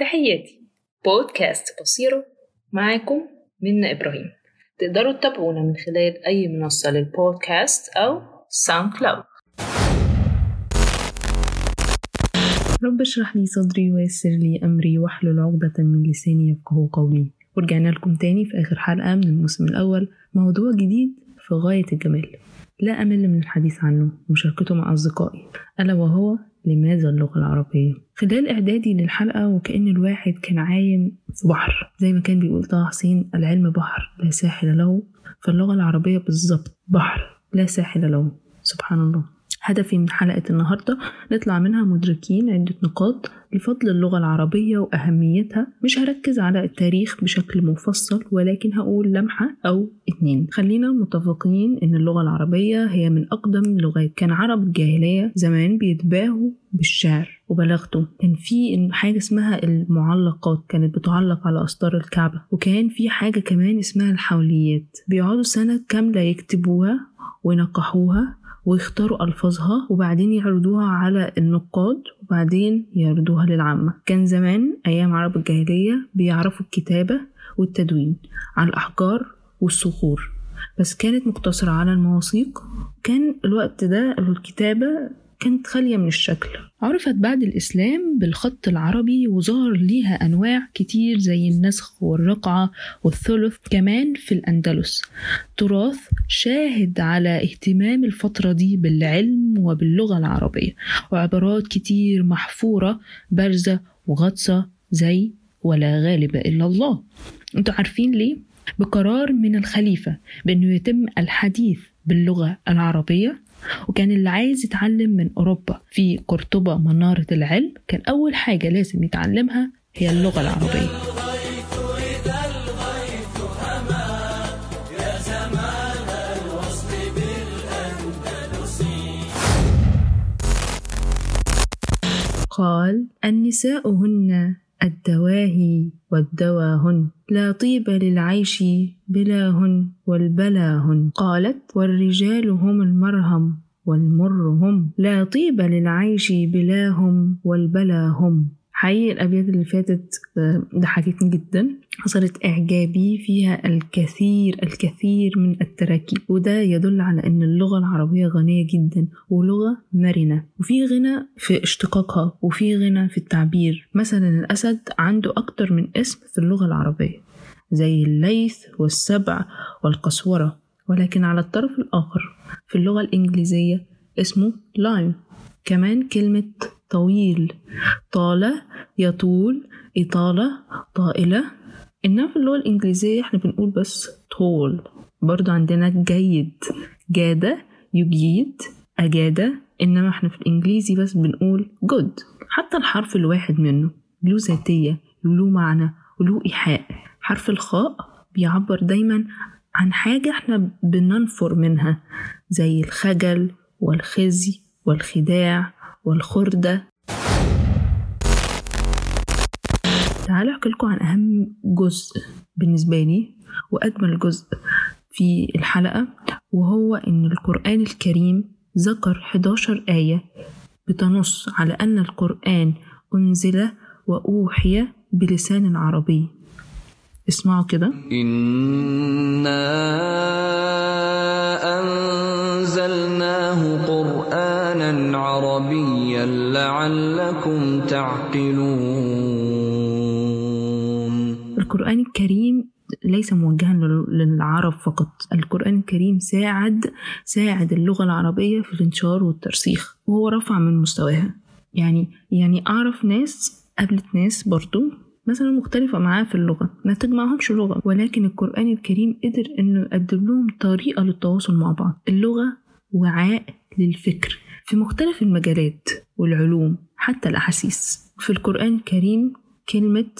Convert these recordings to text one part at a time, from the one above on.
تحياتي. بودكاست بصيرة معاكم منا إبراهيم. تقدروا تتابعونا من خلال أي منصة للبودكاست أو SoundCloud رب اشرح لي صدري ويسر لي أمري واحلل عقدة من لساني يفقه قولي. ورجعنا لكم تاني في آخر حلقة من الموسم الأول موضوع جديد في غاية الجمال. لا أمل من الحديث عنه. ومشاركته مع أصدقائي. ألا وهو لماذا اللغة العربية؟ خلال إعدادي للحلقة وكأن الواحد كان عايم في بحر. زي ما كان بيقول طه حسين العلم بحر لا ساحل له. فاللغة العربية بالظبط بحر لا ساحل له. سبحان الله. هدفي من حلقة النهاردة نطلع منها مدركين عدة نقاط لفضل اللغة العربية وأهميتها. مش هركز على التاريخ بشكل مفصل ولكن هقول لمحة أو اتنين. خلينا متفقين إن اللغة العربية هي من أقدم اللغات كان عرب الجاهلية زمان بيتباهوا بالشعر. وبلاغته كان في حاجة اسمها المعلقات كانت بتعلق على أسطار الكعبة. وكان في حاجة كمان اسمها الحوليات بيقعدوا سنة كاملة يكتبوها وينقحوها ويختاروا ألفاظها وبعدين يعرضوها على النقاد وبعدين يعرضوها للعامة. كان زمان أيام عرب الجاهلية بيعرفوا الكتابة والتدوين على الأحجار والصخور بس كانت مقتصرة على المواثيق. كان الوقت ده الكتابة كانت خالية من الشكل. عرفت بعد الإسلام بالخط العربي وظهر ليها أنواع كتير زي النسخ والرقعة والثلث كمان في الأندلس. تراث شاهد على اهتمام الفترة دي بالعلم وباللغة العربية. وعبارات كتير محفورة بارزة وغطسة زي ولا غالب إلا الله. أنتوا عارفين ليه؟ بقرار من الخليفة بأنه يتم الحديث باللغة العربية وكان اللي عايز يتعلم من أوروبا في قرطبة منارة العلم كان أول حاجة لازم يتعلمها هي اللغة العربية. قال النساء هن الدواهي والدواهن لا طيب للعيش بلاهن والبلاهن. قالت والرجال هم المرهم. والمر هم لا طيب للعيش بلاهم والبلاهم. حقيقي الأبيات اللي فاتت ضحكتني جدا. حصلت إعجابي فيها الكثير الكثير من التراكيب. وده يدل على أن اللغة العربية غنية جدا ولغة مرنة. وفي غنى في اشتقاقها وفي غنى في التعبير. مثلا الأسد عنده أكتر من اسم في اللغة العربية زي الليث والسبع والقسورة. ولكن على الطرف الآخر في اللغة الإنجليزية اسمه لايم كمان كلمة طويل. طال يطول إطالة طائلة. إنما في اللغة الإنجليزية إحنا بنقول بس طول. برضو عندنا جيد. جادة يجيد. أجادة إنما إحنا في الإنجليزي بس بنقول good. حتى الحرف الواحد منه. له ذاتية له معنى وله إيحاء. حرف الخاء بيعبر دايما عن حاجة إحنا بننفر منها زي الخجل والخزي والخداع والخردة. تعالوا أحكي لكم عن أهم جزء بالنسبة لي وأجمل جزء في الحلقة وهو إن القرآن الكريم ذكر 11 آية بتنص على أن القرآن أنزل وأوحي بلسان عربي. اسمعوا كده. إنا أنزلناه قرآنا عربيا لعلكم تعقلون القرآن الكريم ليس موجها للعرب فقط. القرآن الكريم ساعد ساعد اللغة العربية في الانتشار والترسيخ وهو رفع من مستواها. يعني يعني أعرف ناس قابلت ناس برضو مثلا مختلفة معاه في اللغة ما تجمعهمش لغة ولكن القرآن الكريم قدر إنه يقدم لهم طريقة للتواصل مع بعض. اللغة وعاء للفكر. في مختلف المجالات والعلوم حتى الأحاسيس. في القرآن الكريم كلمة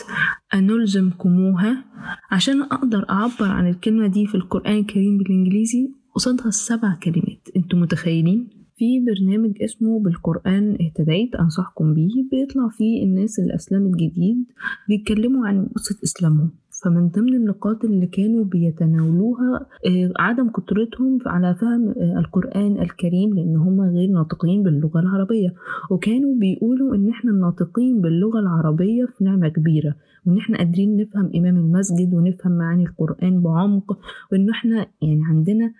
أنلزمكموها. عشان أقدر أعبر عن الكلمة دي في القرآن الكريم بالإنجليزي قصادها السبع كلمات. أنتوا متخيلين؟ في برنامج اسمه بالقرآن اهتديت أنصحكم بيه. بيطلع فيه الناس اللي أسلمت جديد بيتكلموا عن قصة إسلامهم. فمن ضمن النقاط اللي كانوا بيتناولوها آه، عدم قدرتهم على فهم آه، القرآن الكريم لأن هم غير ناطقين باللغة العربية. وكانوا بيقولوا إن إحنا الناطقين باللغة العربية في نعمة كبيرة وإن إحنا قادرين نفهم إمام المسجد ونفهم معاني القرآن بعمق وإن إحنا يعني عندنا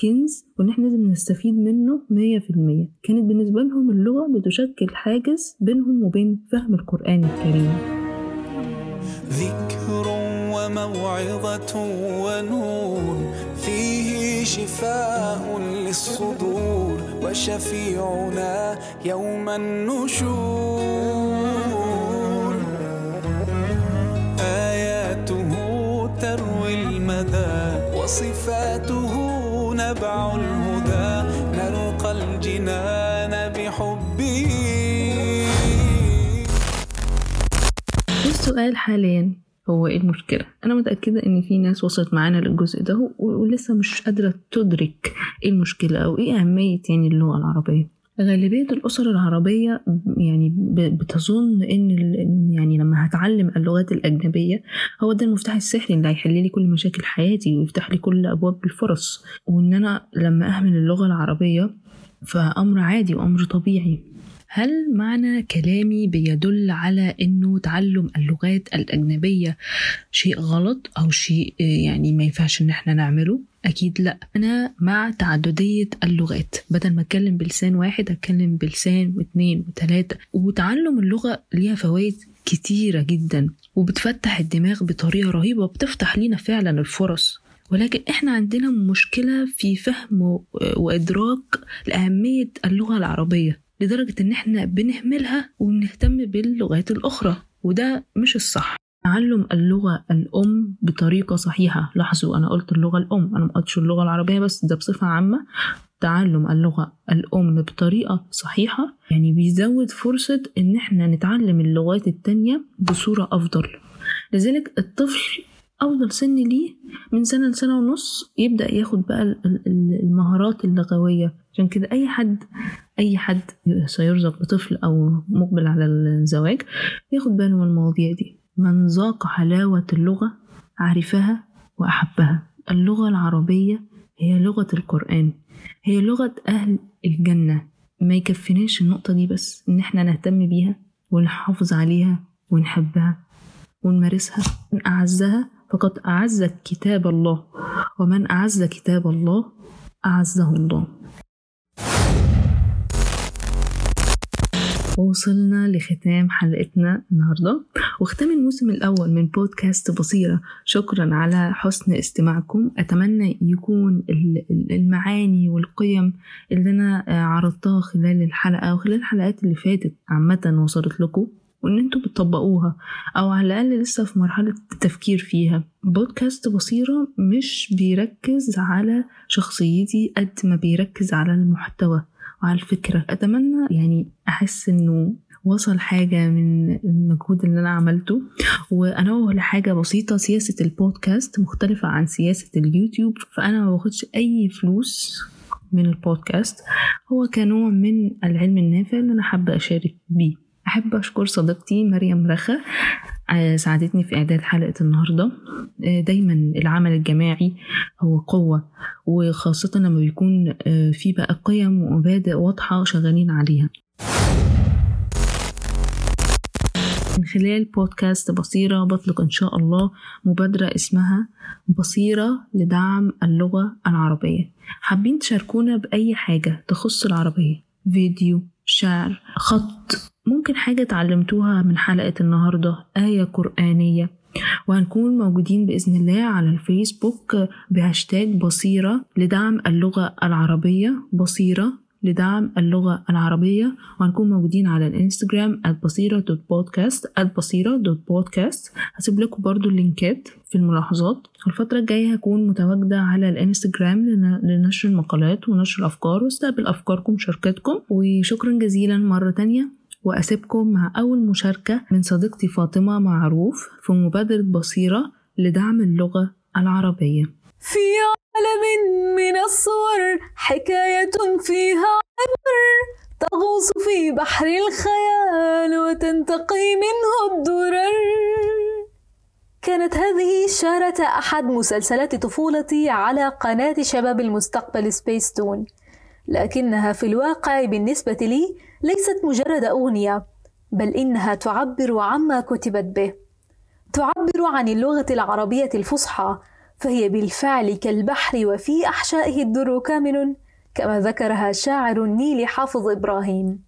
كنز وإن إحنا لازم نستفيد منه مية في المية. كانت بالنسبة لهم اللغة بتشكل حاجز بينهم وبين فهم القرآن الكريم. ذكر وموعظة ونور. فيه شفاء للصدور وشفيعنا يوم النشور. آياته تروي المدى وصفاته نبع الهدى. نلقى الجنان بحبه. السؤال حاليا. هو إيه المشكلة؟ أنا متأكدة إن في ناس وصلت معانا للجزء ده ولسه مش قادرة تدرك إيه المشكلة أو إيه أهمية يعني اللغة العربية. غالبية الأسر العربية يعني بتظن إن يعني لما هتعلم اللغات الأجنبية هو ده المفتاح السحري اللي هيحل لي كل مشاكل حياتي ويفتح لي كل أبواب الفرص وإن أنا لما أهمل اللغة العربية فأمر عادي وأمر طبيعي هل معنى كلامي بيدل على إنه تعلم اللغات الأجنبية شيء غلط أو شيء يعني ما ينفعش إن إحنا نعمله؟ أكيد لأ. أنا مع تعددية اللغات. بدل ما أتكلم بلسان واحد أتكلم بلسان واثنين وثلاثه وتعلم اللغة ليها فوائد كتيرة جدا وبتفتح الدماغ بطريقة رهيبة وبتفتح لينا فعلا الفرص. ولكن إحنا عندنا مشكلة في فهم و- وإدراك لأهمية اللغة العربية. لدرجة إن إحنا بنهملها وبنهتم باللغات الأخرى وده مش الصح. تعلم اللغة الأم بطريقة صحيحة. لاحظوا أنا قلت اللغة الأم أنا ما قلتش اللغة العربية بس ده بصفة عامة. تعلم اللغة الأم بطريقة صحيحة يعني بيزود فرصة إن إحنا نتعلم اللغات التانية بصورة أفضل. لذلك الطفل أفضل سن ليه من سنة لسنة ونص يبدأ ياخد بقى ال- ال- المهارات اللغوية. عشان كده أي حد أي حد سيرزق بطفل أو مقبل على الزواج ياخد باله من المواضيع دي. من ذاق حلاوة اللغة عرفها وأحبها. اللغة العربية هي لغة القرآن. هي لغة أهل الجنة. ما يكفيناش النقطة دي بس إن إحنا نهتم بيها ونحافظ عليها ونحبها ونمارسها من أعزها فقد أعز كتاب الله. ومن أعز كتاب الله؟ أعزه الله. وصلنا لختام حلقتنا النهاردة. وختام الموسم الأول من بودكاست بصيرة. شكرا على حسن استماعكم. أتمنى يكون ال- ال- المعاني والقيم اللي أنا عرضتها خلال الحلقة وخلال الحلقات اللي فاتت عامة وصلت لكم. وإن أنتوا بتطبقوها أو على الأقل لسه في مرحلة التفكير فيها. بودكاست بصيرة مش بيركز على شخصيتي قد ما بيركز على المحتوى وعلى الفكرة. أتمنى يعني أحس إنه وصل حاجة من المجهود اللي أنا عملته وأنوه لحاجة بسيطة. سياسة البودكاست مختلفة عن سياسة اليوتيوب فأنا ما باخدش أي فلوس من البودكاست. هو كنوع من العلم النافع اللي أنا حابة أشارك بيه. أحب أشكر صديقتي مريم رخا آه، ساعدتني في إعداد حلقة النهاردة. آه، دايما العمل الجماعي هو قوة وخاصة لما بيكون آه، في بقى قيم ومبادئ واضحة شغالين عليها. من خلال بودكاست بصيرة بطلق إن شاء الله مبادرة اسمها بصيرة لدعم اللغة العربية. حابين تشاركونا بأي حاجة تخص العربية؟ فيديو شعر خط ممكن حاجة اتعلمتوها من حلقة النهاردة آية قرآنية. وهنكون موجودين بإذن الله على الفيسبوك بهاشتاج بصيرة لدعم اللغة العربية بصيرة لدعم اللغة العربية. وهنكون موجودين على الإنستجرام @بصيرة.podcast @بصيرة.podcast هسيب لكم برضو اللينكات في الملاحظات. الفترة الجاية هكون متواجدة على الإنستجرام لن- لنشر المقالات ونشر الأفكار واستقبل أفكاركم وشاركاتكم وشكرا جزيلا مرة تانية. وأسيبكم مع أول مشاركة من صديقتي فاطمة معروف في مبادرة بصيرة لدعم اللغة العربية. في عالم من الصور حكاية فيها عبر تغوص في بحر الخيال وتنتقي منه الدرر. كانت هذه شارة أحد مسلسلات طفولتي على قناة شباب المستقبل سبيس تون. لكنها في الواقع بالنسبة لي ليست مجرد أغنية بل إنها تعبر عما كتبت به. تعبر عن اللغة العربية الفصحى فهي بالفعل كالبحر وفي أحشائه الدر كامن كما ذكرها شاعر النيل حافظ إبراهيم.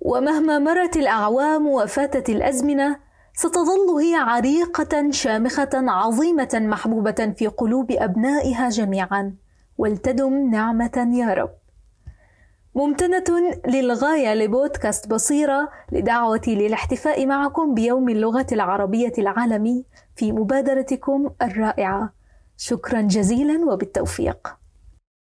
ومهما مرت الأعوام وفاتت الأزمنة ستظل هي عريقة شامخة عظيمة محبوبة في قلوب أبنائها جميعا. ولتدم نعمة يا رب. ممتنة للغاية لبودكاست بصيرة لدعوتي للاحتفاء معكم بيوم اللغة العربية العالمي في مبادرتكم الرائعة. شكرا جزيلا وبالتوفيق.